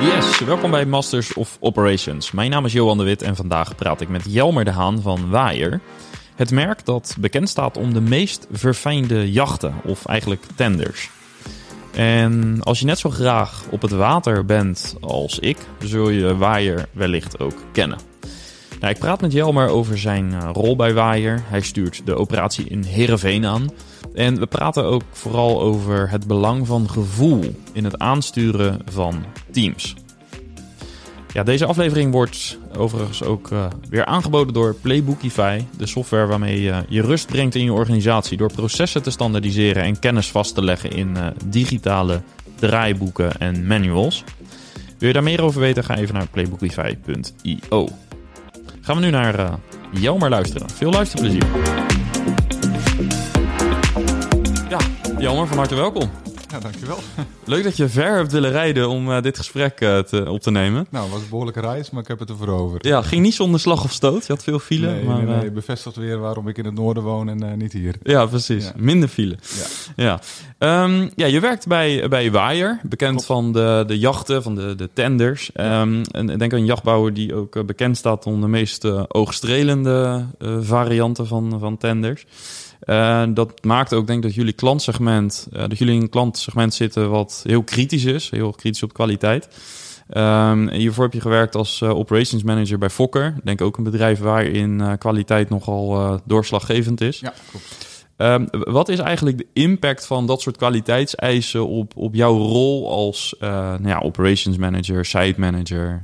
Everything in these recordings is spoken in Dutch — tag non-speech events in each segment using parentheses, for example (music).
Yes, welkom bij Masters of Operations. Mijn naam is Johan de Wit en vandaag praat ik met Jelmer de Haan van Waaier. Het merk dat bekend staat om de meest verfijnde jachten, of eigenlijk tenders. En als je net zo graag op het water bent als ik, zul je Waaier wellicht ook kennen. Nou, ik praat met Jelmer over zijn eh, rol bij Waaier. Hij stuurt de operatie in Heerenveen aan. En we praten ook vooral over het belang van gevoel in het aansturen van teams. Ja, deze aflevering wordt overigens ook uh, weer aangeboden door Playbookify, de software waarmee je je rust brengt in je organisatie door processen te standaardiseren en kennis vast te leggen in uh, digitale draaiboeken en manuals. Wil je daar meer over weten? Ga even naar playbookify.io. Gaan we nu naar uh, Jelmer luisteren. Veel luisterplezier. Ja, Jelmer, van harte welkom. Ja, dankjewel. (laughs) Leuk dat je ver hebt willen rijden om uh, dit gesprek uh, te, op te nemen. Nou, het was een behoorlijke reis, maar ik heb het ervoor over. Ja, ging niet zonder slag of stoot. Je had veel file. Nee, maar, nee, nee, bevestigt weer waarom ik in het noorden woon en uh, niet hier. Ja, precies. Ja. Minder file. Ja. Ja. Um, ja, je werkt bij, bij Waaier, bekend Klopt. van de, de jachten, van de, de tenders. Um, en ik denk aan een jachtbouwer die ook bekend staat om de meest oogstrelende varianten van, van tenders. Uh, dat maakt ook denk ik dat jullie klantsegment, uh, dat jullie in een klantsegment zitten wat heel kritisch is, heel kritisch op kwaliteit. Um, hiervoor heb je gewerkt als uh, operations manager bij Fokker. Denk ook een bedrijf waarin kwaliteit nogal doorslaggevend is. Ja, klopt. Um, wat is eigenlijk de impact van dat soort kwaliteitseisen op, op jouw rol als nou ja, operations manager, site manager,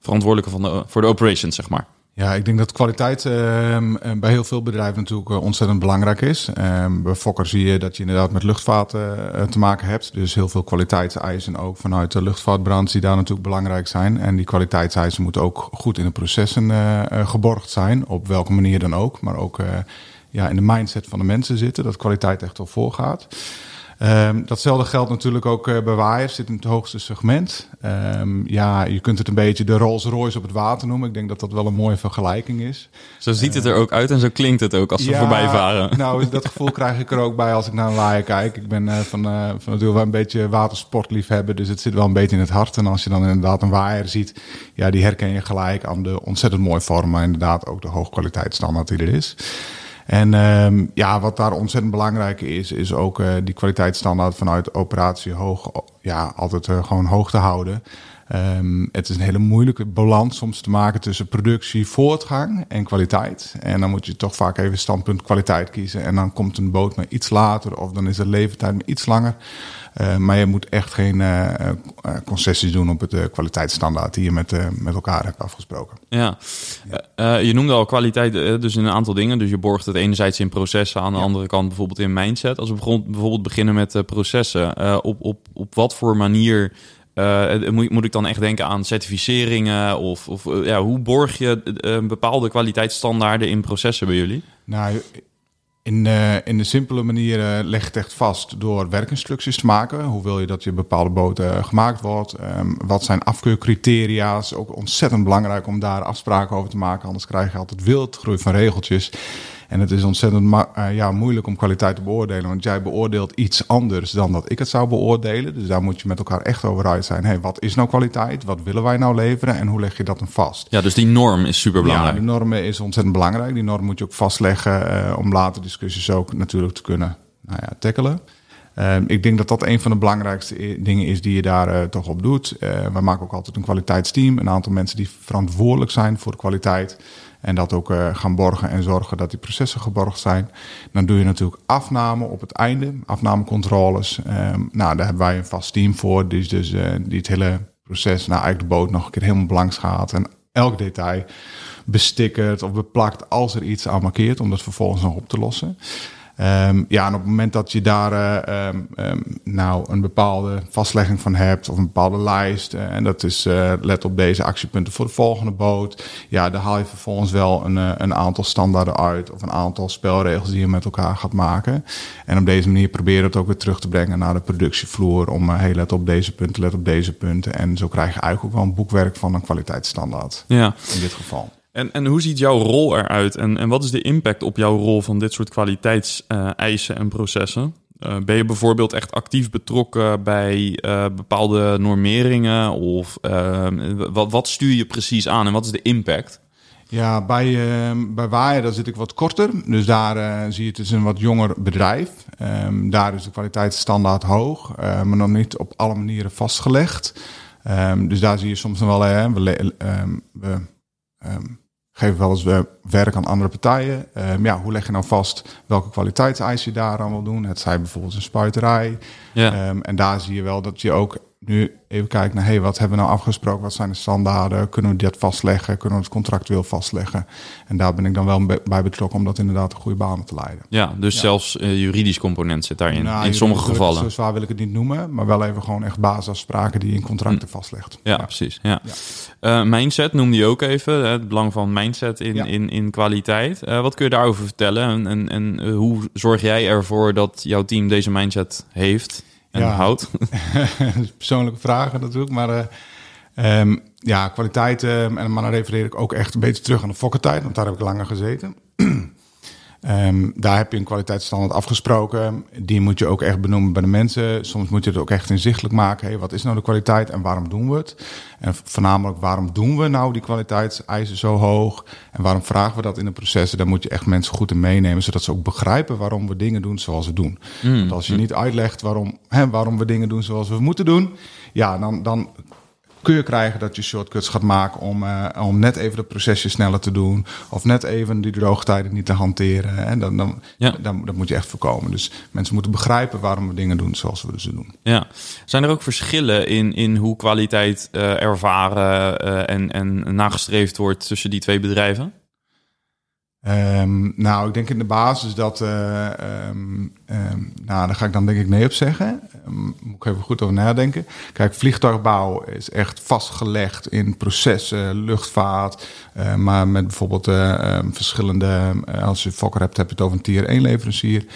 verantwoordelijke van de, voor de operations, zeg maar? Ja, ik denk dat kwaliteit uh, bij heel veel bedrijven natuurlijk uh, ontzettend belangrijk is. Uh, bij Fokker zie je dat je inderdaad met luchtvaart uh, te maken hebt. Dus heel veel kwaliteitseisen ook vanuit de luchtvaartbrand die daar natuurlijk belangrijk zijn. En die kwaliteitseisen moeten ook goed in de processen geborgd zijn, op welke manier dan ook. Maar ook ja, in de mindset van de mensen zitten, dat kwaliteit echt wel voorgaat. Um, datzelfde geldt natuurlijk ook uh, bij waaiers, zit in het hoogste segment. Um, ja, je kunt het een beetje de Rolls Royce op het water noemen. Ik denk dat dat wel een mooie vergelijking is. Zo ziet het er ook uit en zo klinkt het ook als we ja, voorbij varen. (laughs) Nou, dat gevoel krijg ik er ook bij als ik naar een waaier kijk. Ik ben uh, van, van natuurlijk wel een beetje watersportliefhebber, dus het zit wel een beetje in het hart. En als je dan inderdaad een waaier ziet, ja, die herken je gelijk aan de ontzettend mooie vorm, maar inderdaad ook de hoogkwaliteitsstandaard die er is. En um, ja, wat daar ontzettend belangrijk is, is ook uh, die kwaliteitsstandaard vanuit operatie hoog, ja, altijd uh, gewoon hoog te houden. Um, het is een hele moeilijke balans soms te maken tussen productie, voortgang en kwaliteit. En dan moet je toch vaak even standpunt kwaliteit kiezen. En dan komt een boot maar iets later of dan is de leeftijd maar iets langer. Uh, maar je moet echt geen uh, concessies doen op het kwaliteitsstandaard die je met, met elkaar hebt afgesproken. Ja, ja. je noemde al kwaliteit dus in een aantal dingen. Dus je borgt het enerzijds in processen, aan de ja. andere kant bijvoorbeeld in mindset. Als we bijvoorbeeld beginnen met processen, op, op, op wat voor manier uh, moet, moet ik dan echt denken aan certificeringen? Of, of uh, ja, hoe borg je uh, bepaalde kwaliteitsstandaarden in processen bij jullie? Nou, in, in de simpele manier leg je het echt vast door werkinstructies te maken. Hoe wil je dat je bepaalde boten gemaakt wordt? Um, wat zijn afkeurcriteria? is ook ontzettend belangrijk om daar afspraken over te maken. Anders krijg je altijd wildgroei van regeltjes. En het is ontzettend uh, ja, moeilijk om kwaliteit te beoordelen. Want jij beoordeelt iets anders dan dat ik het zou beoordelen. Dus daar moet je met elkaar echt over uit zijn. Hey, wat is nou kwaliteit? Wat willen wij nou leveren? En hoe leg je dat dan vast? Ja, dus die norm is super belangrijk. Ja, de norm is ontzettend belangrijk. Die norm moet je ook vastleggen uh, om later discussies ook natuurlijk te kunnen nou ja, tackelen. Uh, ik denk dat dat een van de belangrijkste dingen is die je daar uh, toch op doet. Uh, we maken ook altijd een kwaliteitsteam. Een aantal mensen die verantwoordelijk zijn voor de kwaliteit. En dat ook uh, gaan borgen en zorgen dat die processen geborgd zijn. Dan doe je natuurlijk afname op het einde, afnamecontroles. Um, nou, daar hebben wij een vast team voor, dus, dus die het hele proces, nou eigenlijk de boot nog een keer helemaal blanks gaat. En elk detail bestickert of beplakt als er iets aan markeert, om dat vervolgens nog op te lossen. Um, ja, en op het moment dat je daar uh, um, nou een bepaalde vastlegging van hebt of een bepaalde lijst, uh, en dat is uh, let op deze actiepunten voor de volgende boot, ja, dan haal je vervolgens wel een, een aantal standaarden uit of een aantal spelregels die je met elkaar gaat maken. En op deze manier probeer je het ook weer terug te brengen naar de productievloer om, hey, let op deze punten, let op deze punten. En zo krijg je eigenlijk ook wel een boekwerk van een kwaliteitsstandaard. Ja. In dit geval. En, en hoe ziet jouw rol eruit? En, en wat is de impact op jouw rol van dit soort kwaliteitseisen en processen? Uh, ben je bijvoorbeeld echt actief betrokken bij uh, bepaalde normeringen? Of uh, wat, wat stuur je precies aan en wat is de impact? Ja, bij, uh, bij Waaien daar zit ik wat korter. Dus daar zie je het is een wat jonger bedrijf. Um, daar is de kwaliteitsstandaard hoog, maar nog niet op alle manieren vastgelegd. Um, dus daar zie je soms nog wel, hè, we, we geven wel eens werk aan andere partijen. ja, hoe leg je nou vast welke kwaliteitseisen je daar aan wil doen? Het zij bijvoorbeeld een spuiterij. Ja. en daar zie je wel dat je ook nu even kijken naar, hey, wat hebben we nou afgesproken? Wat zijn de standaarden? Kunnen we dat vastleggen? Kunnen we het contractueel vastleggen? En daar ben ik dan wel bij betrokken om dat inderdaad een goede banen te leiden. Ja, dus zelfs uh, juridisch component zit daarin, nou, in sommige gevallen. Zo zwaar wil ik het niet noemen, maar wel even gewoon echt basisafspraken die je in contracten hm. vastlegt. Ja, precies. Ja. Uh, mindset noemde je ook even, het belang van mindset in, in, in kwaliteit. Uh, wat kun je daarover vertellen en, en, en hoe zorg jij ervoor dat jouw team deze mindset heeft? En ja, houdt? (laughs) persoonlijke vragen natuurlijk, maar uh, um, ja, kwaliteit, uh, en maar dan refereer ik ook echt een beetje terug aan de fokkertijd, want daar heb ik langer gezeten. (clears throat) Um, daar heb je een kwaliteitsstandaard afgesproken. Die moet je ook echt benoemen bij de mensen. Soms moet je het ook echt inzichtelijk maken. Hey, wat is nou de kwaliteit en waarom doen we het? En voornamelijk, waarom doen we nou die kwaliteitseisen zo hoog? En waarom vragen we dat in de processen? Daar moet je echt mensen goed in meenemen, zodat ze ook begrijpen waarom we dingen doen zoals we doen. Mm. Want als je niet uitlegt waarom, hè, waarom we dingen doen zoals we moeten doen, ja, dan, dan kun je krijgen dat je shortcuts gaat maken om, uh, om net even de procesje sneller te doen. Of net even die droogtijden niet te hanteren. En dan, dan, ja. dan, dat moet je echt voorkomen. Dus mensen moeten begrijpen waarom we dingen doen zoals we ze doen. Ja. Zijn er ook verschillen in, in hoe kwaliteit uh, ervaren uh, en, en nagestreefd wordt tussen die twee bedrijven? Um, nou, ik denk in de basis dat. Uh, um, um, nou, daar ga ik dan denk ik nee op zeggen. moet ik even goed over nadenken. Kijk, vliegtuigbouw is echt vastgelegd in processen, luchtvaart. Uh, maar met bijvoorbeeld uh, verschillende. als je Fokker hebt, heb je het over een tier 1 leverancier.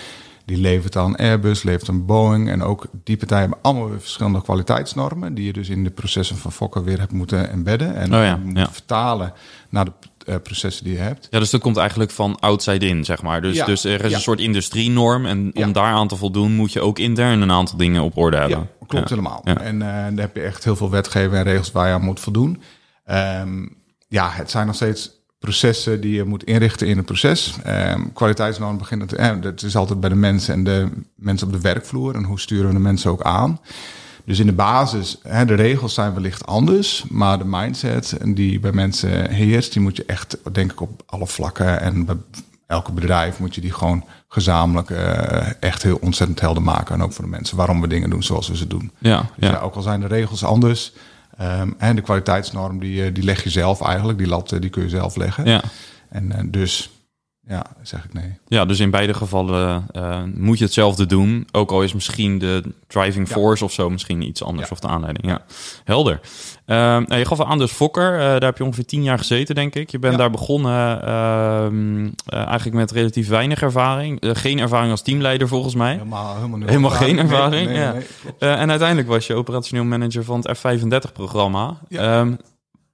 Die levert aan Airbus, levert aan Boeing. En ook die partijen hebben allemaal weer verschillende kwaliteitsnormen. Die je dus in de processen van Fokker weer hebt moeten embedden. En oh ja, moeten ja. vertalen naar de uh, processen die je hebt. Ja, dus dat komt eigenlijk van outside in, zeg maar. Dus, dus er is een soort industrienorm en om daar aan te voldoen moet je ook intern een aantal dingen op orde hebben. Ja, klopt helemaal. En uh, daar heb je echt heel veel wetgeving en regels waar je aan moet voldoen. Um, ja, het zijn nog steeds processen die je moet inrichten in het proces. Um, kwaliteitsnorm begint het, eh, het is altijd bij de mensen en de mensen op de werkvloer en hoe sturen we de mensen ook aan. Dus in de basis, hè, de regels zijn wellicht anders, maar de mindset die bij mensen heerst, die moet je echt, denk ik, op alle vlakken en bij elke bedrijf moet je die gewoon gezamenlijk uh, echt heel ontzettend helder maken. En ook voor de mensen waarom we dingen doen zoals we ze doen. Ja, dus ja. ook al zijn de regels anders, um, en de kwaliteitsnorm die, eh, die leg je zelf eigenlijk, die lat die kun je zelf leggen. Ja. En uh, dus ja, zeg ik nee. Ja, dus in beide gevallen uh, moet je hetzelfde doen. Ook al is misschien de driving force of zo misschien iets anders. Of de aanleiding. Ja, helder. Uh, nou, je gaf aan dus Fokker. Uh, daar heb je ongeveer tien jaar gezeten, denk ik. Je bent daar begonnen ehm, eigenlijk met relatief weinig ervaring. geen ervaring als teamleider volgens mij. Helemaal, helemaal, helemaal geen ervaring. Nee, nee, ja. en uiteindelijk was je operationeel manager van het F35-programma. Ja. Um,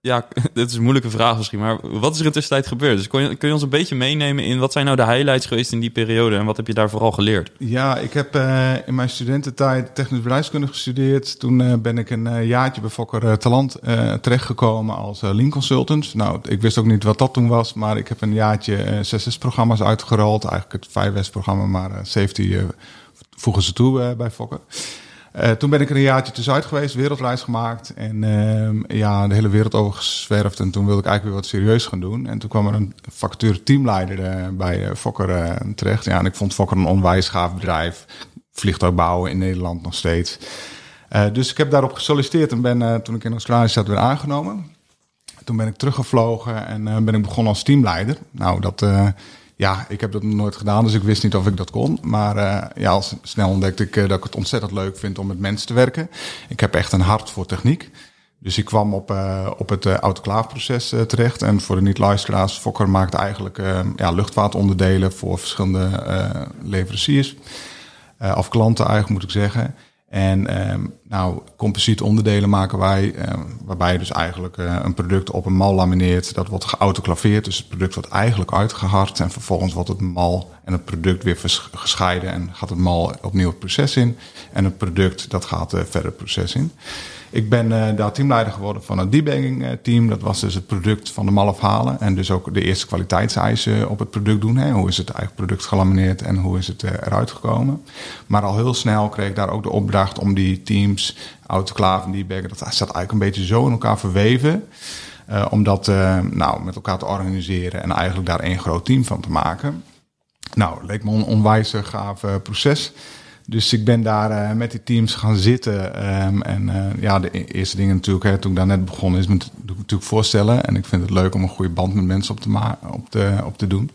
ja, (laughs) dit is een moeilijke vraag misschien, maar wat is er in tussentijd gebeurd? Dus kun je, kun je ons een beetje meenemen in wat zijn nou de highlights geweest in die periode en wat heb je daar vooral geleerd? Ja, ik heb uh, in mijn studententijd technisch bedrijfskunde gestudeerd. Toen uh, ben ik een uh, jaartje bij Fokker Talent terechtgekomen als lean consultant. Nou, ik wist ook niet wat dat toen was, maar ik heb een jaartje 6S-programma's uitgerold. Eigenlijk het 5S-programma, maar safety voegen ze toe bij Fokker. Uh, toen ben ik er een jaartje tussenuit geweest, wereldreis gemaakt. En uh, ja, de hele wereld over geswerfd. En toen wilde ik eigenlijk weer wat serieus gaan doen. En toen kwam er een vacature teamleider uh, bij Fokker terecht. Ja, en ik vond Fokker een onwijs gaaf bedrijf. Vliegtuig bouwen in Nederland nog steeds. dus ik heb daarop gesolliciteerd en ben toen ik in Australië zat weer aangenomen. Toen ben ik teruggevlogen en ben ik begonnen als teamleider. Nou, dat ja, ik heb dat nog nooit gedaan, dus ik wist niet of ik dat kon. Maar uh, ja, al snel ontdekte ik uh, dat ik het ontzettend leuk vind om met mensen te werken. Ik heb echt een hart voor techniek. Dus ik kwam op, uh, op het autoclaafproces terecht. En voor de niet-luisteraars, Fokker maakt eigenlijk ja, luchtvaartonderdelen voor verschillende leveranciers. of klanten eigenlijk, moet ik zeggen. En um, nou, composiet onderdelen maken wij, um, waarbij je dus eigenlijk uh, een product op een mal lamineert. Dat wordt geautoclaveerd, dus het product wordt eigenlijk uitgehard en vervolgens wordt het mal En het product weer gescheiden en gaat het mal opnieuw het proces in. En het product dat gaat verder het proces in. Ik ben uh, daar teamleider geworden van het debugging eh, team. Dat was dus het product van de mal afhalen. En dus ook de eerste kwaliteitseisen op het product doen. Hè. Hoe is het eigen product gelamineerd en hoe is het eruit gekomen. Maar al heel snel kreeg ik daar ook de opdracht om die teams, autoclave en debuggen. Dat staat eigenlijk een beetje zo in elkaar verweven. Om dat nou, met elkaar te organiseren en eigenlijk daar één groot team van te maken. Nou, leek me een onwijs gaaf proces. Dus ik ben daar uh, met die teams gaan zitten. Um, en uh, ja, de e-, eerste dingen natuurlijk, hè, toen ik daar net begon, is me natuurlijk voorstellen. En ik vind het leuk om een goede band met mensen op te, op te, op te doen.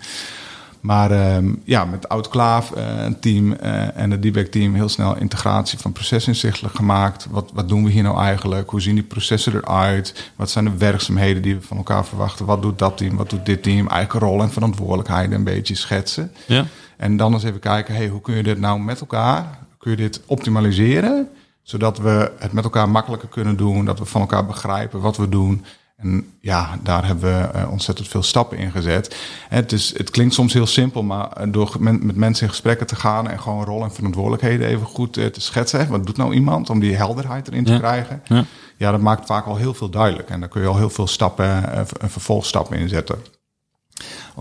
Maar um, ja, met Autoclaaf, uh, een team en het debug team heel snel integratie van processen inzichtelijk gemaakt. Wat, wat doen we hier nou eigenlijk? Hoe zien die processen eruit? Wat zijn de werkzaamheden die we van elkaar verwachten? Wat doet dat team? Wat doet dit team? Eigen rol en verantwoordelijkheden een beetje schetsen. Ja. En dan eens even kijken, hey, hoe kun je dit nou met elkaar, kun je dit optimaliseren, zodat we het met elkaar makkelijker kunnen doen, dat we van elkaar begrijpen wat we doen. En ja, daar hebben we uh, ontzettend veel stappen in gezet. Het, is, het klinkt soms heel simpel, maar eh, door met mensen in gesprekken te gaan en gewoon rol en verantwoordelijkheden even goed uh, te schetsen. Wat doet nou iemand om die helderheid erin te krijgen? Ja. ja. dat maakt vaak al heel veel duidelijk. En daar kun je al heel veel stappen, vervolgstappen in zetten.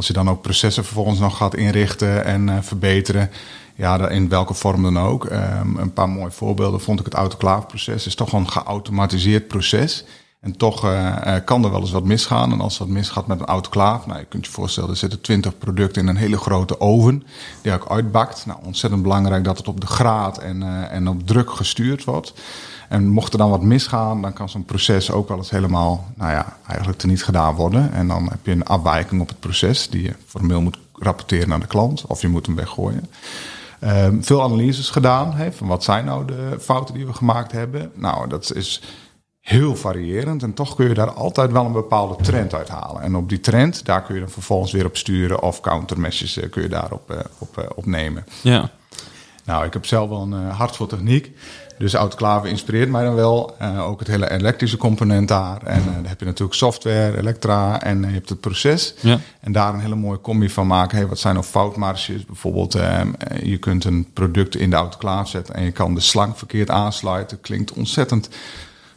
Als je dan ook processen vervolgens nog gaat inrichten en uh, verbeteren, ja, in welke vorm dan ook. Um, een paar mooie voorbeelden vond ik het autoclaveproces. is toch een geautomatiseerd proces. En toch uh, kan er wel eens wat misgaan. En als wat misgaat met een autoclave, nou, je kunt je voorstellen, er zitten 20 producten in een hele grote oven, die ook uitbakt. Nou, ontzettend belangrijk dat het op de graad en, en op druk gestuurd wordt. En mocht er dan wat misgaan, dan kan zo'n proces ook wel eens helemaal, nou ja, eigenlijk teniet gedaan worden. En dan heb je een afwijking op het proces die je formeel moet rapporteren aan de klant of je moet hem weggooien. Um, veel analyses gedaan hè, van wat zijn nou de fouten die we gemaakt hebben. Nou, dat is heel variërend en toch kun je daar altijd wel een bepaalde trend uit halen. En op die trend, daar kun je dan vervolgens weer op sturen of countermeasures uh, kun je daarop uh, op, uh, op nemen. Ja. Nou, ik heb zelf wel een hart voor techniek. Dus autoclave inspireert mij dan wel. Uh, ook het hele elektrische component daar. En uh, dan heb je natuurlijk software, elektra en je hebt het proces. Ja. En daar een hele mooie combi van maken. Hey, wat zijn nou foutmarges? Bijvoorbeeld, uh, je kunt een product in de autoclave zetten en je kan de slang verkeerd aansluiten. Klinkt ontzettend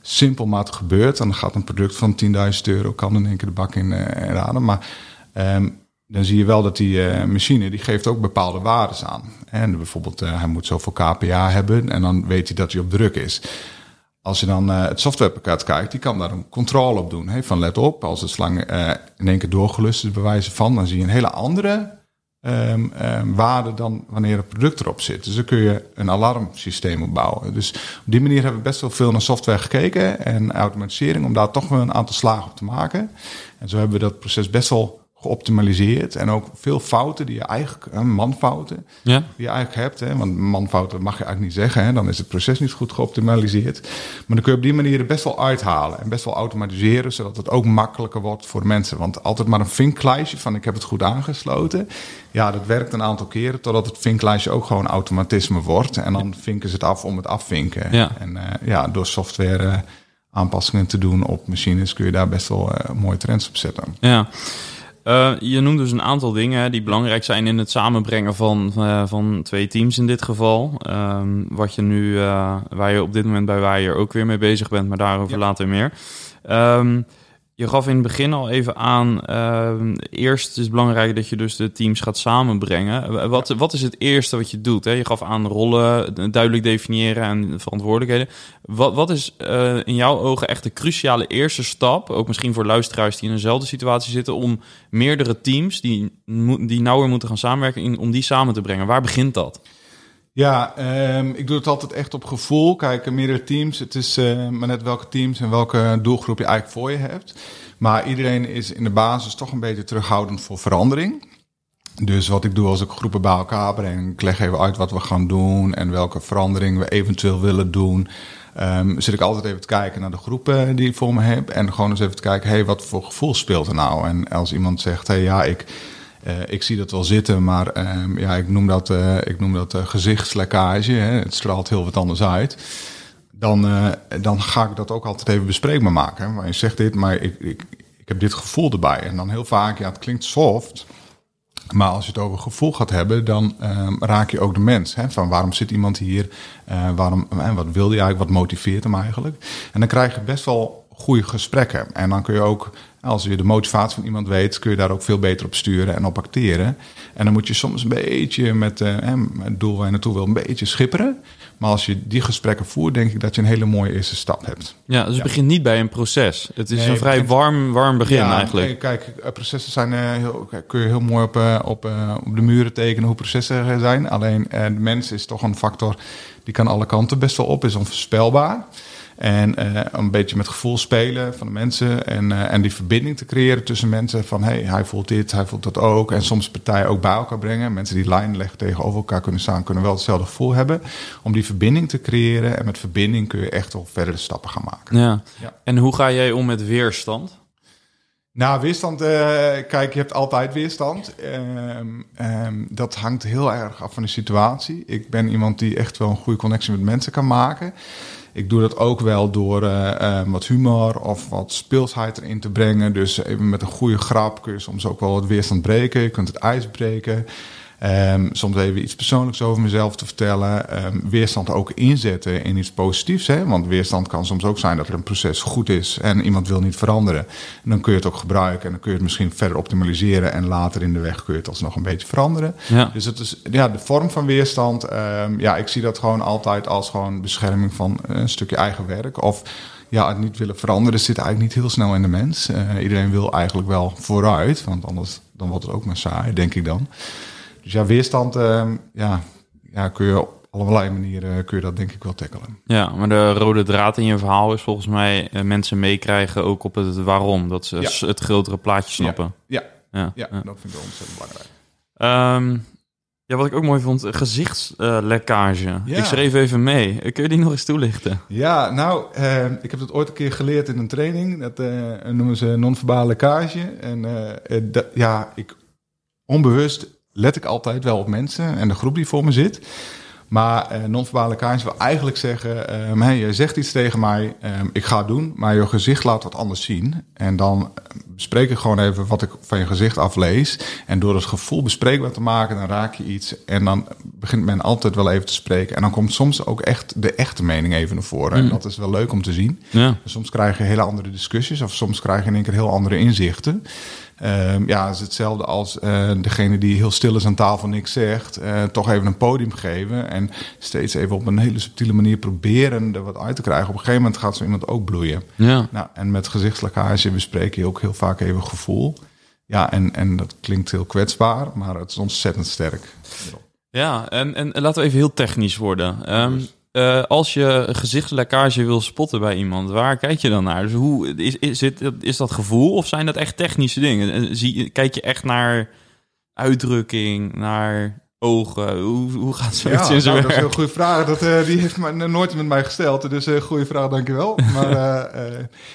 simpel, maar het gebeurt. En dan gaat een product van 10.000 euro, kan in één keer de bak in raden. Maar um, dan zie je wel dat die uh, machine, die geeft ook bepaalde waarden aan. En bijvoorbeeld, uh, hij moet zoveel kPa hebben en dan weet hij dat hij op druk is. Als je dan uh, het softwarepakket kijkt, die kan daar een controle op doen. Hey, van let op, als de slang in één keer doorgelust is, bewijzen van, dan zie je een hele andere um, um, waarde dan wanneer het product erop zit. Dus dan kun je een alarmsysteem opbouwen. Dus op die manier hebben we best wel veel naar software gekeken en automatisering om daar toch wel een aantal slagen op te maken. En zo hebben we dat proces best wel geoptimaliseerd. En ook veel fouten die je eigenlijk, manfouten, ja. die je eigenlijk hebt. Hè, want manfouten mag je eigenlijk niet zeggen. Hè, dan is het proces niet goed geoptimaliseerd. Maar dan kun je op die manier er best wel uithalen. En best wel automatiseren, zodat het ook makkelijker wordt voor mensen. Want altijd maar een vinklijstje van ik heb het goed aangesloten. Ja, dat werkt een aantal keren totdat het vinklijstje ook gewoon automatisme wordt. En dan vinken ze het af om het afvinken. Ja. En uh, ja, door software... Uh, aanpassingen te doen op machines kun je daar best wel uh, mooie trends op zetten. Ja. Uh, je noemt dus een aantal dingen die belangrijk zijn in het samenbrengen van, uh, van twee teams in dit geval. Uh, wat je nu, uh, waar je op dit moment bij Waaier ook weer mee bezig bent, maar daarover ja. later meer. Um, je gaf in het begin al even aan, uh, eerst is het belangrijk dat je dus de teams gaat samenbrengen. Wat, wat is het eerste wat je doet? Hè? Je gaf aan rollen duidelijk definiëren en verantwoordelijkheden. Wat, wat is uh, in jouw ogen echt de cruciale eerste stap, ook misschien voor luisteraars die in dezelfde situatie zitten, om meerdere teams die, die nauwer moeten gaan samenwerken, om die samen te brengen? Waar begint dat? Ja, um, ik doe het altijd echt op gevoel. Kijk, meerdere teams. Het is uh, maar net welke teams en welke doelgroep je eigenlijk voor je hebt. Maar iedereen is in de basis toch een beetje terughoudend voor verandering. Dus wat ik doe als ik groepen bij elkaar breng, ik leg even uit wat we gaan doen en welke verandering we eventueel willen doen. Um, zit ik altijd even te kijken naar de groepen die ik voor me heb. En gewoon eens even te kijken, hey, wat voor gevoel speelt er nou? En als iemand zegt, hey, ja, ik uh, ik zie dat wel zitten, maar uh, ja, ik noem dat, uh, ik noem dat gezichtslekkage. Hè. Het straalt heel wat anders uit. Dan, dan ga ik dat ook altijd even bespreekbaar maken. Maar je zegt dit, maar ik, ik, ik heb dit gevoel erbij. En dan heel vaak, ja, het klinkt soft. Maar als je het over gevoel gaat hebben, dan ehm, raak je ook de mens. Hè? Van waarom zit iemand hier? Eh, waarom, en wat wil hij eigenlijk? Wat motiveert hem eigenlijk? En dan krijg je best wel goede gesprekken. En dan kun je ook, als je de motivatie van iemand weet, kun je daar ook veel beter op sturen en op acteren. En dan moet je soms een beetje met uh, het doel waar je naartoe wil, een beetje schipperen. Maar als je die gesprekken voert, denk ik dat je een hele mooie eerste stap hebt. Ja, dus het begint niet bij een proces. Het is een vrij warm, warm begin ja, eigenlijk. Kijk, eh, processen zijn uh, heel, kun je heel mooi op, uh, op, op de muren tekenen hoe processen zijn. Alleen de mens is toch een factor die kan alle kanten best wel op, is onvoorspelbaar. En uh, een beetje met gevoel spelen van de mensen. En, uh, en die verbinding te creëren tussen mensen. Van hey, hij voelt dit, hij voelt dat ook. En soms partijen ook bij elkaar brengen. Mensen die lijnen leggen tegenover elkaar kunnen staan, kunnen wel hetzelfde gevoel hebben. Om die verbinding te creëren. En met verbinding kun je echt wel verdere stappen gaan maken. Ja. ja. En hoe ga jij om met weerstand? Nou, weerstand, uh, kijk, je hebt altijd weerstand. Um, um, dat hangt heel erg af van de situatie. Ik ben iemand die echt wel een goede connectie met mensen kan maken. Ik doe dat ook wel door uh, uh, wat humor of wat speelsheid erin te brengen. Dus even met een goede grap kun je soms ook wel wat weerstand breken. Je kunt het ijs breken. Um, soms even iets persoonlijks over mezelf te vertellen. Um, weerstand ook inzetten in iets positiefs. Hè? Want weerstand kan soms ook zijn dat er een proces goed is en iemand wil niet veranderen. En dan kun je het ook gebruiken en dan kun je het misschien verder optimaliseren. En later in de weg kun je het alsnog een beetje veranderen. Ja. Dus het is ja, de vorm van weerstand. Um, ja, ik zie dat gewoon altijd als gewoon bescherming van een stukje eigen werk. Of ja, het niet willen veranderen zit eigenlijk niet heel snel in de mens. Uh, iedereen wil eigenlijk wel vooruit, want anders dan wordt het ook maar saai, denk ik dan. Dus ja, weerstand, uh, ja, ja, kun je op allerlei manieren kun je dat denk ik wel tackelen. Ja, maar de rode draad in je verhaal is volgens mij uh, mensen meekrijgen ook op het waarom. Dat ze ja. het grotere plaatje snappen. Ja, ja. ja, ja, dat vind ik wel ontzettend belangrijk. Um, ja, wat ik ook mooi vond, gezichtslekkage. Uh, ik schreef even mee. Kun je die nog eens toelichten? Ja, nou, uh, ik heb dat ooit een keer geleerd in een training. Dat uh, noemen ze non-verbale lekkage. En dat, ja, ik onbewust let ik altijd wel op mensen en de groep die voor me zit. Maar uh, non-verbale kaars wil eigenlijk zeggen: um, hey, je zegt iets tegen mij, um, ik ga het doen, maar je gezicht laat wat anders zien. En dan bespreek ik gewoon even wat ik van je gezicht aflees. En door het gevoel bespreekbaar te maken, dan raak je iets. En dan begint men altijd wel even te spreken. En dan komt soms ook echt de echte mening even naar voren. Mm. En dat is wel leuk om te zien. Ja. Soms krijg je hele andere discussies, of soms krijg je in één keer heel andere inzichten. Um, ja, het is hetzelfde als uh, degene die heel stil is aan tafel niks zegt, uh, toch even een podium geven en steeds even op een hele subtiele manier proberen er wat uit te krijgen. Op een gegeven moment gaat zo iemand ook bloeien. Ja. Nou, en met gezichtslekkage bespreek je ook heel vaak even gevoel. Ja, en, en dat klinkt heel kwetsbaar, maar het is ontzettend sterk. Ja, en, en laten we even heel technisch worden. Um, uh, als je gezichtslekkage wil spotten bij iemand, waar kijk je dan naar? Dus hoe is, is, het, is dat gevoel of zijn dat echt technische dingen? Zie, kijk je echt naar uitdrukking, naar ogen? Hoe, hoe gaat zoiets ja, in zijn nou? Dat is een goede vraag. Dat, uh, die heeft me nooit met mij gesteld. Dus uh, goede vraag, dankjewel. (laughs) Maar uh,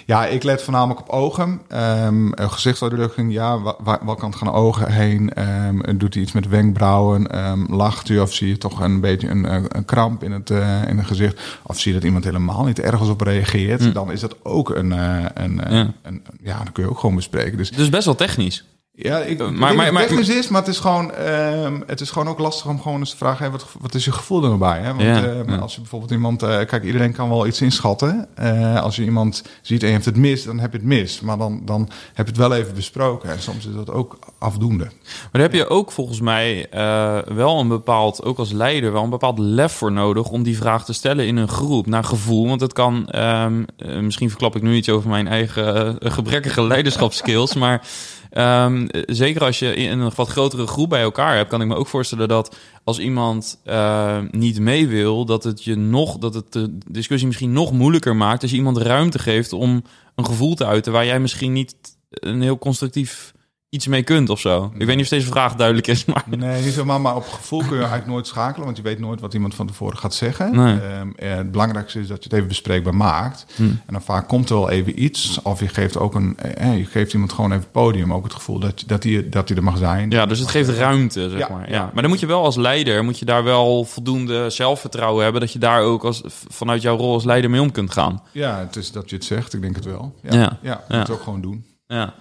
ja, ik let voornamelijk op ogen. Um, gezichtsuitdrukking, ja, waar, waar kan het gaan ogen heen? Um, doet hij iets met wenkbrauwen? Um, lacht u of zie je toch een beetje een, een kramp in het, in het gezicht? Of zie je dat iemand helemaal niet ergens op reageert? Hm. Dan is dat ook een, een, Ja. een... Ja, dan kun je ook gewoon bespreken. Dus Dus best wel technisch. Ja, ik Maar- maar, maar- maar, technisch is, maar het is gewoon, ehm, het is gewoon ook lastig om gewoon eens te vragen, hey, wat, wat is je gevoel er nou bij? Hè? Want Ja, ehm, ja. als je bijvoorbeeld iemand, eh, kijk, iedereen kan wel iets inschatten. Eh, als je iemand ziet en je hebt het mis, dan heb je het mis. Maar dan, dan heb je het wel even besproken. En soms is dat ook afdoende. Maar daar heb je ook volgens mij eh, wel een bepaald, ook als leider, wel een bepaald lef voor nodig om die vraag te stellen in een groep naar gevoel. Want het kan, ehm, eh, misschien verklap ik nu iets over mijn eigen gebrekkige leiderschapskills, (laughs) maar ehm, zeker als je in een wat grotere groep bij elkaar hebt, kan ik me ook voorstellen dat als iemand eh, niet mee wil, dat het je nog, dat het de discussie misschien nog moeilijker maakt als je iemand ruimte geeft om een gevoel te uiten waar jij misschien niet een heel constructief iets mee kunt of zo. Ik weet niet of deze vraag duidelijk is, maar... Nee, niet zomaar, maar op gevoel kun je eigenlijk nooit schakelen, want je weet nooit wat iemand van tevoren gaat zeggen. Nee. Ehm, eh, het belangrijkste is dat je het even bespreekbaar maakt. Hm. En dan vaak komt er wel even iets, of je geeft ook een, eh, je geeft iemand gewoon even podium, ook het gevoel dat, dat, hij, dat hij er mag zijn. Ja, dus het geeft ruimte, zeg Ja, maar. Ja. Maar dan moet je wel als leider, moet je daar wel voldoende zelfvertrouwen hebben... dat je daar ook als, vanuit jouw rol als leider mee om kunt gaan. Ja, het is dat je het zegt, ik denk het wel. Ja, Ja. Ja. moet het ook gewoon doen. Ja.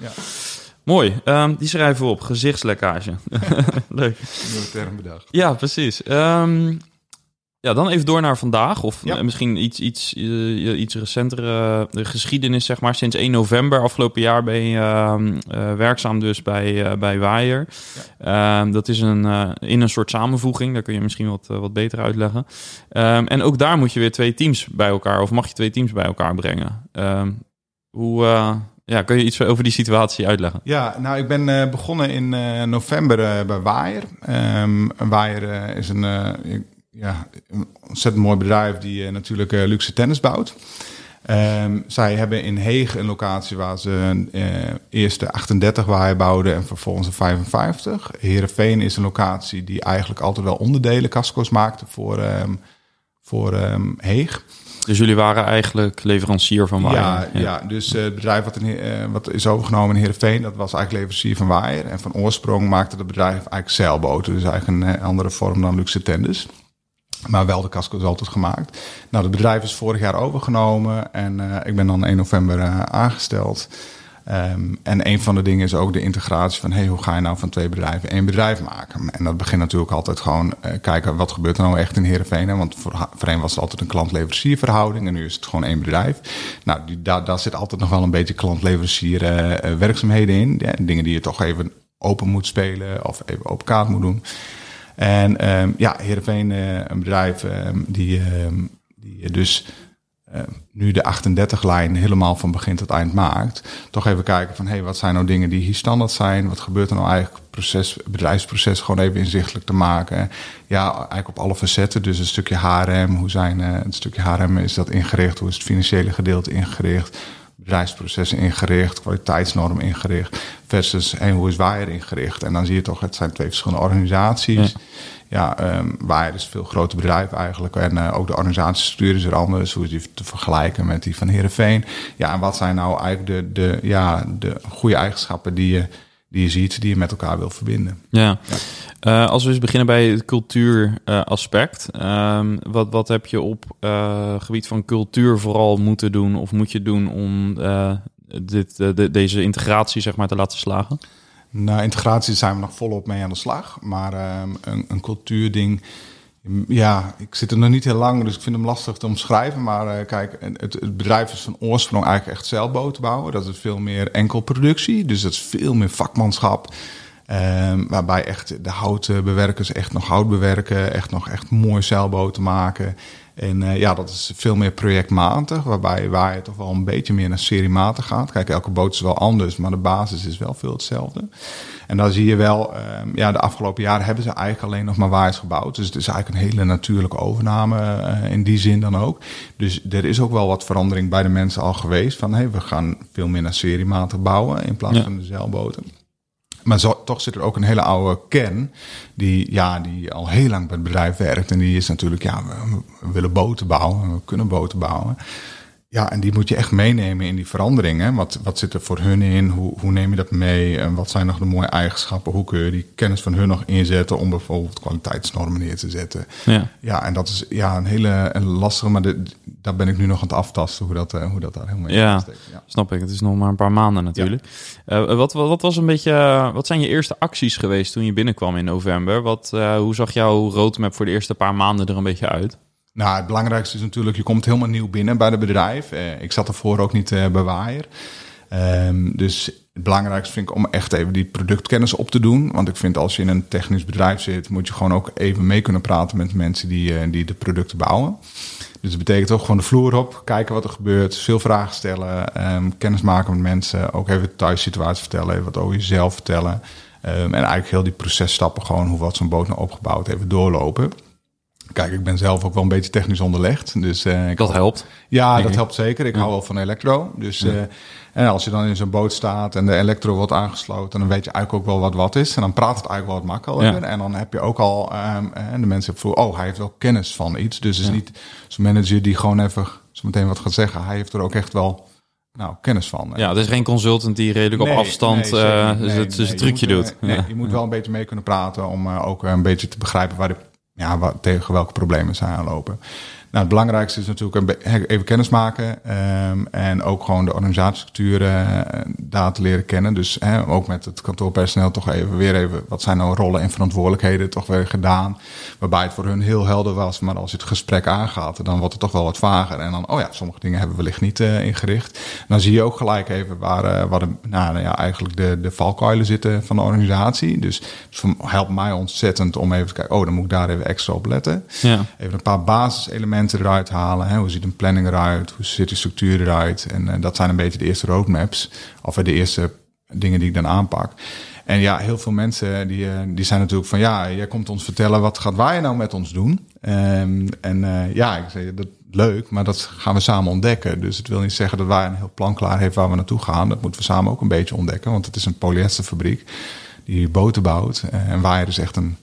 Mooi. Ehm, die schrijven we op. Gezichtslekkage. (laughs) Leuk. Nieuwe term bedacht. Ja, precies. Ehm, ja, dan even door naar vandaag. Of Ja. misschien iets, iets, eh, iets recentere eh, geschiedenis, zeg maar. Sinds 1 november afgelopen jaar ben je ehm, eh, werkzaam dus bij, bij Waaier. Dat is een, in een soort samenvoeging. Daar kun je misschien wat, wat beter uitleggen. En ook daar moet je weer twee teams bij elkaar... of mag je twee teams bij elkaar brengen. Hoe... ja, kun je iets over die situatie uitleggen? Ja, nou, ik ben eh, begonnen in eh, november eh, bij Waaier. Ehm Waaier is een, ja, een ontzettend mooi bedrijf die natuurlijk luxe tennis bouwt. Ehm, zij hebben in Heeg een locatie waar ze eerst de 38 Waaier bouwden en vervolgens de 55. Heerenveen is een locatie die eigenlijk altijd wel onderdelen, casco's maakte voor, ehm, voor Heeg. Dus jullie waren eigenlijk leverancier van Waaier? Ja, ja. dus eh, het bedrijf wat, in, eh, wat is overgenomen in Heerenveen, dat was eigenlijk leverancier van Waaier. En van oorsprong maakte het bedrijf eigenlijk zeilboten. Dus eigenlijk een eh, andere vorm dan luxe tenders. Maar wel de casco is altijd gemaakt. Nou, het bedrijf is vorig jaar overgenomen en ik ben dan 1 november aangesteld. Ehm, en een van de dingen is ook de integratie van... Hey, hoe ga je nou van twee bedrijven één bedrijf maken? En dat begint natuurlijk altijd gewoon eh, kijken... wat gebeurt er nou echt in Heerenveen? hè? Want voor, voorheen was het altijd een klant-leverancier verhouding... en nu is het gewoon één bedrijf. Nou, die, daar, daar zit altijd nog wel een beetje klant-leverancier eh, eh, werkzaamheden in. Dingen die je toch even open moet spelen... of even open kaart moet doen. En ehm, ja, Heerenveen, eh, een bedrijf ehm, die, die dus nu de 38-lijn helemaal van begin tot eind maakt. Toch even kijken van, hey, wat zijn nou dingen die hier standaard zijn? Wat gebeurt er nou eigenlijk? Proces, bedrijfsproces gewoon even inzichtelijk te maken. Ja, eigenlijk op alle facetten. Dus een stukje HRM, hoe zijn eh, een stukje HRM is dat ingericht? Hoe is het financiële gedeelte ingericht? Bedrijfsprocessen ingericht, kwaliteitsnormen ingericht, versus hey, hoe is Waaier ingericht? En dan zie je toch, het zijn twee verschillende organisaties. Ja, ehm Waaier is een veel groter bedrijf eigenlijk en eh, ook de organisatiestructuur is er anders. Hoe is die te vergelijken met die van Heerenveen? Ja, en wat zijn nou eigenlijk de, de, ja, de goede eigenschappen die je, die je ziet, die je met elkaar wil verbinden? Ja. Eh, als we eens beginnen bij het cultuuraspect. Ehm, wat, wat heb je op eh, gebied van cultuur vooral moeten doen of moet je doen om eh, dit, de- deze integratie zeg maar, te laten slagen? Nou, integratie zijn we nog volop mee aan de slag. Maar ehm, een, een cultuurding. Ja, ik zit er nog niet heel lang, dus ik vind hem lastig te omschrijven. Maar eh, kijk, het, het bedrijf is van oorsprong eigenlijk echt zeilboten bouwen. Dat is veel meer enkel productie. Dus dat is veel meer vakmanschap. Ehm, waarbij echt de houtbewerkers echt nog hout bewerken. Echt nog echt mooi zeilboten maken. En eh, ja, dat is veel meer projectmatig. Waarbij waar je toch wel een beetje meer naar seriematig gaat. Kijk, elke boot is wel anders, maar de basis is wel veel hetzelfde. En dan zie je wel, ehm, ja, de afgelopen jaren hebben ze eigenlijk alleen nog maar waaiers gebouwd. Dus het is eigenlijk een hele natuurlijke overname eh, in die zin dan ook. Dus er is ook wel wat verandering bij de mensen al geweest. Van hey, we gaan veel meer naar seriematig bouwen in plaats Ja. van de zeilboten. Maar zo, toch zit er ook een hele oude kern die, ja, die al heel lang bij het bedrijf werkt. En die is natuurlijk, ja, we, we willen boten bouwen, we kunnen boten bouwen. Ja, en die moet je echt meenemen in die veranderingen. Wat, wat zit er voor hun in? Hoe, hoe neem je dat mee? En wat zijn nog de mooie eigenschappen? Hoe kun je die kennis van hun nog inzetten om bijvoorbeeld kwaliteitsnormen neer te zetten? Ja. Ja, en dat is ja, een hele een lastige, maar de, daar ben ik nu nog aan het aftasten hoe dat, eh, hoe dat daar helemaal in Ja. steekt. Ja. Snap ik. Het is nog maar een paar maanden natuurlijk. Eh, wat, wat, wat was een beetje, eh, wat zijn je eerste acties geweest toen je binnenkwam in november? Wat, hoe zag jouw roadmap voor de eerste paar maanden er een beetje uit? Nou, het belangrijkste is natuurlijk, je komt helemaal nieuw binnen bij het bedrijf. Eh, ik zat ervoor ook niet eh, bij Waaier. Ehm, dus het belangrijkste vind ik om echt even die productkennis op te doen. Want ik vind als je in een technisch bedrijf zit, moet je gewoon ook even mee kunnen praten met mensen die, eh, die de producten bouwen. Dus dat betekent ook gewoon de vloer op, kijken wat er gebeurt, veel vragen stellen, ehm, kennis maken met mensen, ook even de thuissituatie vertellen, even wat over jezelf vertellen. Ehm, en eigenlijk heel die processtappen, gewoon hoe wat zo'n boot nou opgebouwd, even doorlopen. Kijk, ik ben zelf ook wel een beetje technisch onderlegd. Dus, eh, ik Dat helpt. ja, dat helpt zeker. Ik hou wel van elektro. Dus, eh, en als je dan in zo'n boot staat en de elektro wordt aangesloten, dan weet je eigenlijk ook wel wat wat is. En dan praat het eigenlijk wel wat makkelijker. Ja. En dan heb je ook al, ehm, en de mensen voelen, oh, hij heeft wel kennis van iets. Dus het is niet zo'n manager die gewoon even zo meteen wat gaat zeggen. Hij heeft er ook echt wel nou, kennis van. Ja, het is geen consultant die redelijk op afstand nee, eh, zeker. dus het, het trucje moet, doet. eh, Ja. Je moet wel een beetje mee kunnen praten om eh, ook een beetje te begrijpen waar de, ja, waar, tegen welke problemen zij aanlopen. Nou, het belangrijkste is natuurlijk even kennis maken ehm, en ook gewoon de organisatiestructuren eh, daar te leren kennen. Dus hè, ook met het kantoorpersoneel toch even weer even, wat zijn nou rollen en verantwoordelijkheden toch weer gedaan. Waarbij het voor hun heel helder was, maar als je het gesprek aangaat, dan wordt het toch wel wat vager. En dan, oh ja, sommige dingen hebben we wellicht niet eh, ingericht. Dan zie je ook gelijk even waar, eh, waar de, nou, ja, eigenlijk de, de valkuilen zitten van de organisatie. Dus het helpt mij ontzettend om even te kijken, oh, dan moet ik daar even extra op letten. Ja. Even een paar basiselementen eruit halen. Hè? Hoe ziet een planning eruit? Hoe ziet de structuur eruit? En eh, dat zijn een beetje de eerste roadmaps. Of eh, de eerste dingen die ik dan aanpak. En ja, heel veel mensen die, eh, die zijn natuurlijk van... ja, jij komt ons vertellen, wat gaat wij nou met ons doen? Ehm, en ja, ik zeg, dat leuk, maar dat gaan we samen ontdekken. Dus het wil niet zeggen dat wij een heel plan klaar heeft waar we naartoe gaan. Dat moeten we samen ook een beetje ontdekken. Want het is een polyesterfabriek die boten bouwt. En Waaier is echt een,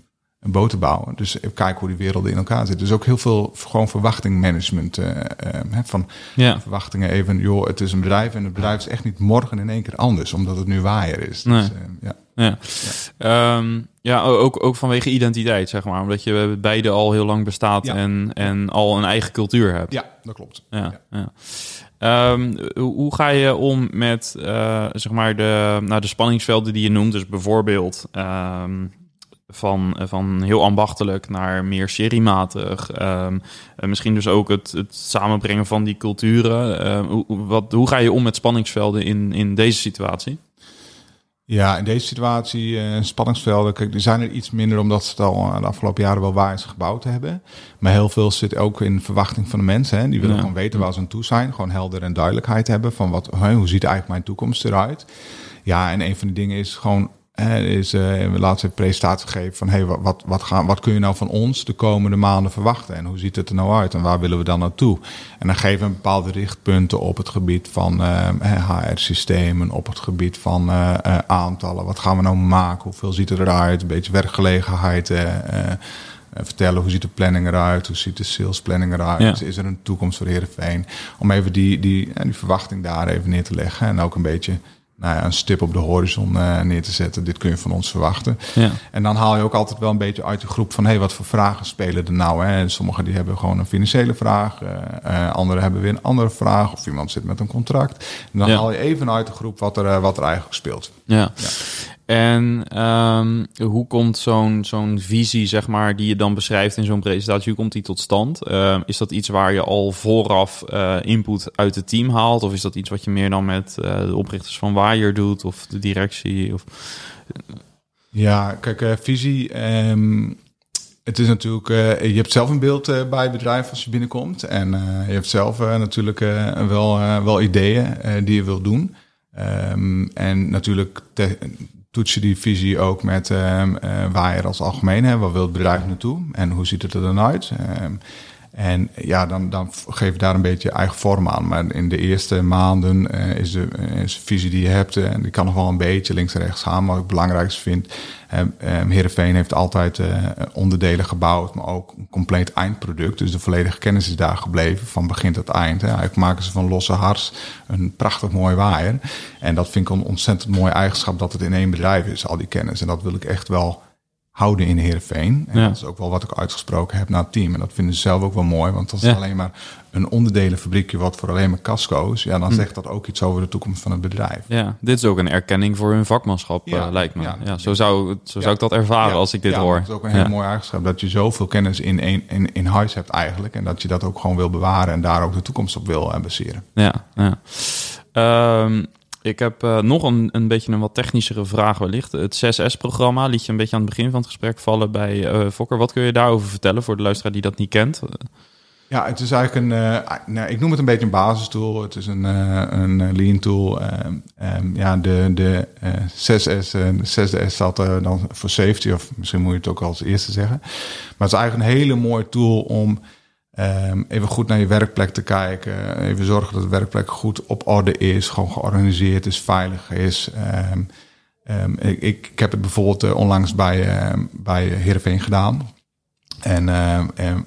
een boten bouwen. Dus kijken hoe die werelden in elkaar zitten. Dus ook heel veel gewoon verwachtingmanagement. eh, eh, van Ja. verwachtingen even, joh, het is een bedrijf en het bedrijf is echt niet morgen in één keer anders, omdat het nu waaier is. Nee. Dus, eh, ja. Ja, ja. ja ook, ook vanwege identiteit, zeg maar. Omdat je beide al heel lang bestaat Ja. en, en al een eigen cultuur hebt. ja, dat klopt. Ja, ja. Ehm, hoe, ga je om met zeg maar de, nou, de spanningsvelden die je noemt? Dus bijvoorbeeld ehm, van, van heel ambachtelijk naar meer seriematig. En misschien dus ook het, het samenbrengen van die culturen. Ehm, hoe, wat, hoe ga je om met spanningsvelden in, in deze situatie? Ja, in deze situatie, eh, spanningsvelden, kijk, die zijn er iets minder omdat ze het al eh, de afgelopen jaren wel waaiers gebouwd hebben. Maar heel veel zit ook in verwachting van de mensen. Hè. Die willen Ja. gewoon weten waar ze aan toe zijn. Gewoon helder en duidelijkheid hebben van wat, hoe ziet eigenlijk mijn toekomst eruit. Ja, en een van de dingen is gewoon, hè, is, eh, we laten een presentatie geven van, hey, wat, wat, gaan, wat kun je nou van ons de komende maanden verwachten? En hoe ziet het er nou uit? En waar willen we dan naartoe? En dan geven we bepaalde richtpunten op het gebied van HR-systemen, op het gebied van eh, eh, aantallen. Wat gaan we nou maken? Hoeveel ziet het eruit? Een beetje werkgelegenheid. eh, eh, eh, vertellen hoe ziet de planning eruit, hoe ziet de salesplanning eruit, Ja. Dus is er een toekomst voor Heerenveen? Om even die, die, eh, die verwachting daar even neer te leggen en ook een beetje nou ja, een stip op de horizon eh, neer te zetten. Dit kun je van ons verwachten. Ja. En dan haal je ook altijd wel een beetje uit de groep van... hé, hey, wat voor vragen spelen er nou? Hè? En Sommigen die hebben gewoon een financiële vraag. eh, anderen hebben weer een andere vraag. Of iemand zit met een contract. En dan Ja. haal je even uit de groep wat er, wat er eigenlijk speelt. Ja. En ehm, hoe komt zo'n zo'n visie, zeg maar, die je dan beschrijft in zo'n presentatie, hoe komt die tot stand? Ehm, is dat iets waar je al vooraf eh, input uit het team haalt? Of is dat iets wat je meer dan met eh, de oprichters van Wire doet? Of de directie? Of... Ja, kijk, eh, visie. ehm, het is natuurlijk, je hebt zelf een beeld bij het bedrijf als je binnenkomt. En je hebt zelf natuurlijk wel, wel ideeën die je wilt doen. En natuurlijk toets je die visie ook met ehm eh, waar je als algemeen. Waar wil het bedrijf naartoe? En hoe ziet het er dan uit? Ehm, en ja, dan, dan geef je daar een beetje je eigen vorm aan. Maar in de eerste maanden eh, is, de, eh, is visie die je hebt... eh, en die kan nog wel een beetje links en rechts gaan. Maar wat ik het belangrijkste vind... eh, eh, Heerenveen heeft altijd eh, onderdelen gebouwd... maar ook een compleet eindproduct. Dus de volledige kennis is daar gebleven van begin tot eind. Hè. Eigenlijk maken ze van losse hars een prachtig mooi waaier. En dat vind ik een ontzettend mooie eigenschap... dat het in één bedrijf is, al die kennis. En dat wil ik echt wel houden in Heerenveen. En Ja. dat is ook wel wat ik uitgesproken heb naar het team. En dat vinden ze zelf ook wel mooi, want als Ja. het alleen maar een onderdelenfabriekje wat voor alleen maar casco's, ja, Hm. dan zegt dat ook iets over de toekomst van het bedrijf. Ja, dit is ook een erkenning voor hun vakmanschap, Ja, eh, lijkt me. Ja, zo zou, zo zou ik dat ervaren als ik dit ja, hoor. Dat is ook een hele Ja. mooie eigenschap, dat je zoveel kennis in, één- in, in huis hebt eigenlijk. En dat je dat ook gewoon wil bewaren en daar ook de toekomst op wil eh, baseren. Ja, ja. Ehm, ik heb eh, nog een, een beetje een wat technischere vraag wellicht. Het 6S-programma liet je een beetje aan het begin van het gesprek vallen bij eh Fokker. Wat kun je daarover vertellen voor de luisteraar die dat niet kent? Ja, het is eigenlijk een, eh, nou, ik noem het een beetje een basistool. Het is een, een lean tool. Ehm, ja, de, de eh 6S, eh, de 6S staat dan voor safety, of misschien moet je het ook als eerste zeggen. Maar het is eigenlijk een hele mooie tool om ehm, even goed naar je werkplek te kijken. Even zorgen dat de werkplek goed op orde is, gewoon georganiseerd is, veilig is. Ehm, ehm, ik, ik, ik heb het bijvoorbeeld eh, onlangs bij, ehm bij Heerenveen gedaan. En ehm,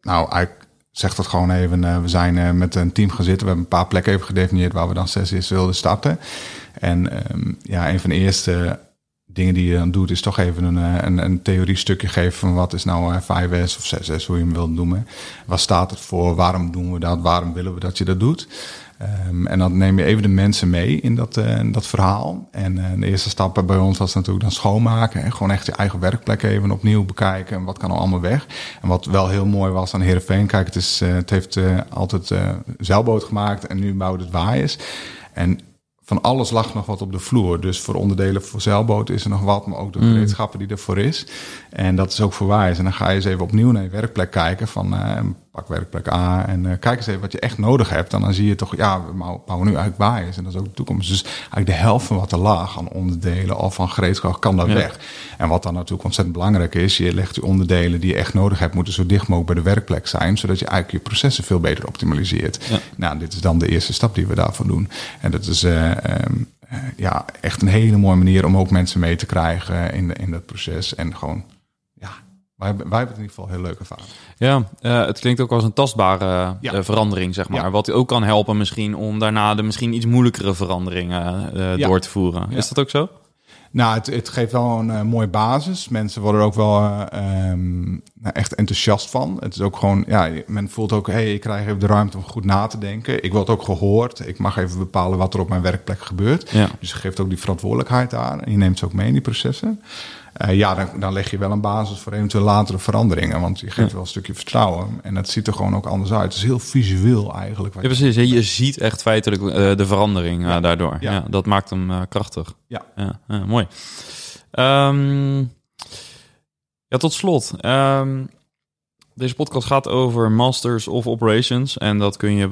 nou, eigenlijk zegt dat gewoon even. eh, we zijn eh, met een team gaan zitten. We hebben een paar plekken even gedefinieerd waar we dan zes is wilden starten. En ja, een van de eerste dingen die je dan doet, is toch even een, eh, een, een theoriestukje geven van wat is nou 5S of 6S, hoe je hem wilt noemen. Wat staat het voor? Waarom doen we dat? Waarom willen we dat je dat doet? Um, en dan neem je even de mensen mee in dat, uh, dat verhaal. En de eerste stap bij ons was natuurlijk dan schoonmaken. En gewoon echt je eigen werkplek even opnieuw bekijken. En wat kan er allemaal weg? En wat wel heel mooi was aan Heerenveen. Kijk, het, is, het heeft altijd zeilboot gemaakt en nu bouwt het waaiers. En van alles lag nog wat op de vloer. Dus voor onderdelen voor zeilboten is er nog wat, maar ook de mm. gereedschappen die ervoor is. En dat is ook voor wijs. En dan ga je eens even opnieuw naar je werkplek kijken van uh, pak werkplek A en uh, kijk eens even wat je echt nodig hebt. En dan zie je toch, ja, we bouwen nu eigenlijk waaiers en dat is ook de toekomst. Dus eigenlijk de helft van wat er lag aan onderdelen of van gereedschap kan dat weg. En wat dan natuurlijk ontzettend belangrijk is, je legt die onderdelen die je echt nodig hebt, moeten zo dicht mogelijk bij de werkplek zijn, zodat je eigenlijk je processen veel beter optimaliseert. Ja. Nou, dit is dan de eerste stap die we daarvoor doen. En dat is uh, um, ja, echt een hele mooie manier om ook mensen mee te krijgen in, in dat proces. En gewoon wij, hebben het in ieder geval heel leuk ervaren. Ja, uh, het klinkt ook als een tastbare ja. uh, verandering, zeg maar. Ja. Wat ook kan helpen misschien om daarna de misschien iets moeilijkere veranderingen uh, ja. door te voeren. Is dat ook zo? Nou, het, het geeft wel een mooie basis. Mensen worden er ook wel um, echt enthousiast van. Het is ook gewoon, ja, men voelt ook, hé, hey, ik krijg even de ruimte om goed na te denken. Ik word ook gehoord. Ik mag even bepalen wat er op mijn werkplek gebeurt. Dus je geeft ook die verantwoordelijkheid aan. En je neemt ze ook mee in die processen. Uh, ja, dan, dan leg je wel een basis voor eventueel latere veranderingen. Want je geeft wel een stukje vertrouwen. En het ziet er gewoon ook anders uit. Het is heel visueel eigenlijk. Ja, precies. Je ziet echt feitelijk uh, de verandering uh, ja. daardoor. Ja. dat maakt hem krachtig. Ja. ja mooi. Um, ja, tot slot. Um, deze podcast gaat over Masters of Operations. En dat kun je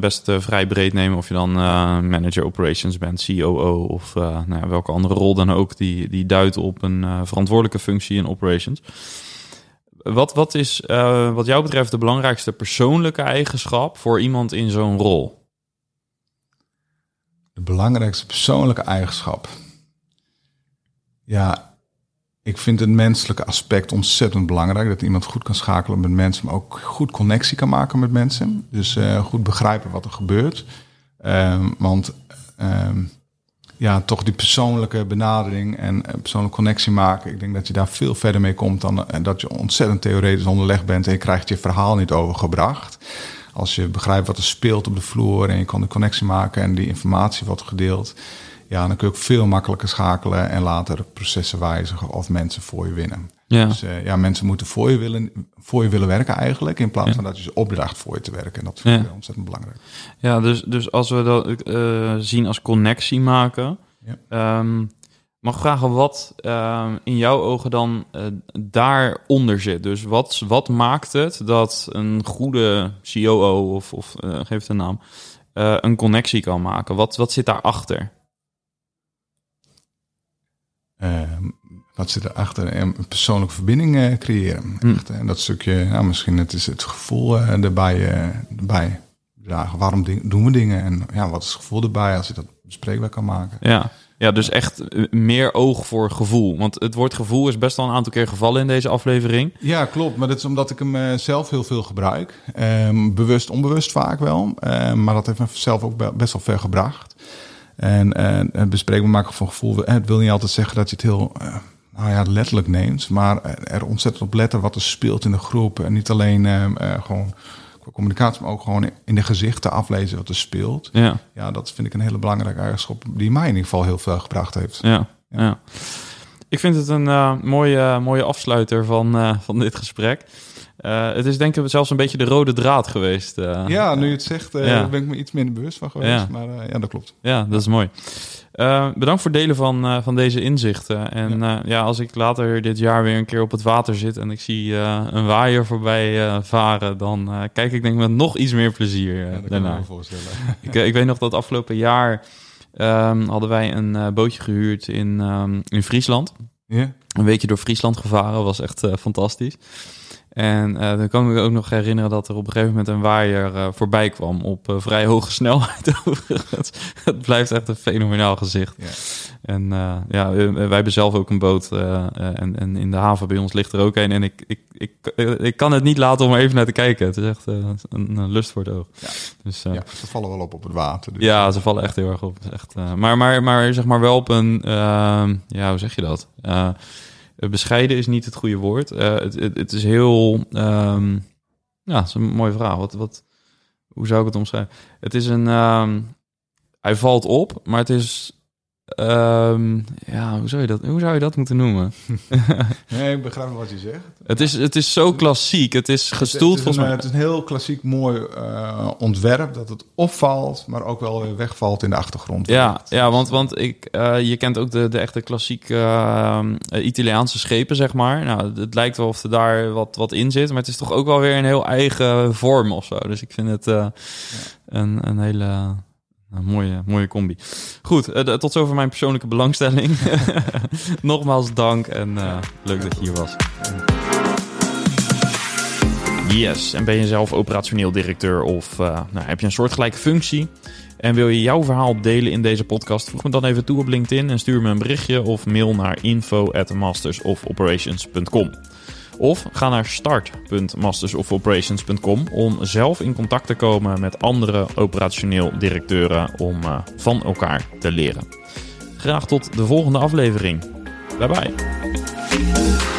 best uh, vrij breed nemen. Of je dan uh, Manager Operations bent, COO of nou ja, welke andere rol dan ook. Die, die duidt op een verantwoordelijke functie in Operations. Wat, wat is wat jou betreft de belangrijkste persoonlijke eigenschap voor iemand in zo'n rol? De belangrijkste persoonlijke eigenschap? Ja, ik vind het menselijke aspect ontzettend belangrijk. Dat iemand goed kan schakelen met mensen, maar ook goed connectie kan maken met mensen. Dus uh, goed begrijpen wat er gebeurt. Um, want um, ja, toch die persoonlijke benadering en persoonlijke connectie maken. Ik denk dat je daar veel verder mee komt dan uh, dat je ontzettend theoretisch onderlegd bent en je krijgt je verhaal niet overgebracht. Als je begrijpt wat er speelt op de vloer en je kan de connectie maken en die informatie wordt gedeeld ja, dan kun je ook veel makkelijker schakelen en later processen wijzigen of mensen voor je winnen. Ja. Dus uh, ja, mensen moeten voor je, willen, voor je willen werken eigenlijk, in plaats van dat je ze opdracht voor je te werken. En dat vind ik ontzettend belangrijk. Ja, dus, dus als we dat uh, zien als connectie maken, ja. um, mag vragen wat uh, in jouw ogen dan uh, daaronder zit. Dus wat, wat maakt het dat een goede COO of, of geef het een naam, een connectie kan maken? Wat, wat zit daarachter? Ehm, wat zit erachter? Een persoonlijke verbinding uh, creëren. Hm. Echt, en dat stukje, nou, misschien het is het gevoel uh, erbij, uh, erbij dragen. Waarom doen we dingen? En ja, wat is het gevoel erbij als je dat bespreekbaar kan maken? Ja. Ja, dus echt meer oog voor gevoel. Want het woord gevoel is best wel een aantal keer gevallen in deze aflevering. Ja, klopt. Maar dat is omdat ik hem zelf heel veel gebruik. Um, bewust, onbewust vaak wel. Um, maar dat heeft me zelf ook best wel ver gebracht. En, en bespreekbaar maken van gevoel. Het wil niet altijd zeggen dat je het heel uh, nou ja, letterlijk neemt. Maar er ontzettend op letten wat er speelt in de groep. En niet alleen uh, gewoon qua communicatie, maar ook gewoon in de gezichten aflezen wat er speelt. Ja, ja dat vind ik een hele belangrijke eigenschap die mij in ieder geval heel veel gebracht heeft. Ja, ja. ja. Ik vind het een mooie, mooie afsluiter van, van dit gesprek. Uh, het is denk ik zelfs een beetje de rode draad geweest. Uh, ja, nu je het zegt, uh, ja. ben ik me iets minder bewust van geweest. Ja. Maar ja, dat klopt. Ja, dat is mooi. bedankt voor het delen van, van deze inzichten. En ja. ja. als ik later dit jaar weer een keer op het water zit en ik zie een waaier voorbij varen, dan kijk ik denk met nog iets meer plezier dat daarna. Kan ik me voorstellen. (laughs) ik, ik weet nog dat afgelopen jaar um, hadden wij een bootje gehuurd in, um, in Friesland. Ja. Een weekje door Friesland gevaren, was echt fantastisch. En uh, dan kan ik me ook nog herinneren dat er op een gegeven moment een waaier uh, voorbij kwam op uh, vrij hoge (laughs) snelheid. het, blijft echt een fenomenaal gezicht. Ja. En ja, wij hebben zelf ook een boot en, en, in de haven bij ons ligt er ook een. En ik, ik, ik, ik kan het niet laten om er even naar te kijken. Het is echt een, een, lust voor het oog. Ja. Dus, ja, ze vallen wel op op het water. Dus ja, ze vallen echt heel erg op. Echt, maar, maar, maar zeg maar wel op een, ja, hoe zeg je dat? Eh, bescheiden is niet het goede woord. Uh, het, het, het, is heel. Um, ja, dat is een mooie vraag. Wat, wat, hoe zou ik het omschrijven? Het is een. Um, hij valt op, maar het is Um, ja, hoe zou, je dat, hoe zou je dat moeten noemen? (laughs) nee, ik begrijp wat je zegt. Het is, het is zo klassiek. Het is gestoeld volgens mij. Het is een heel klassiek mooi uh, ontwerp. Dat het opvalt, maar ook wel weer wegvalt in de achtergrond. Ja, ja want, want ik, uh, je kent ook de, de echte klassieke uh, Italiaanse schepen, zeg maar. Nou, het lijkt wel of er daar wat, wat in zit. Maar het is toch ook wel weer een heel eigen vorm of zo. Dus ik vind het ja. een, een hele mooie, mooie combi. Goed, uh, tot zover mijn persoonlijke belangstelling. (laughs) Nogmaals dank en uh, leuk dat je hier was. Yes, en ben je zelf operationeel directeur of uh, nou, heb je een soortgelijke functie en wil je jouw verhaal delen in deze podcast? Voeg me dan even toe op LinkedIn en stuur me een berichtje of mail naar info at mastersofoperations.com. Of ga naar start.mastersofoperations.com om zelf in contact te komen met andere operationeel directeuren om uh, van elkaar te leren. Graag tot de volgende aflevering. Bye bye.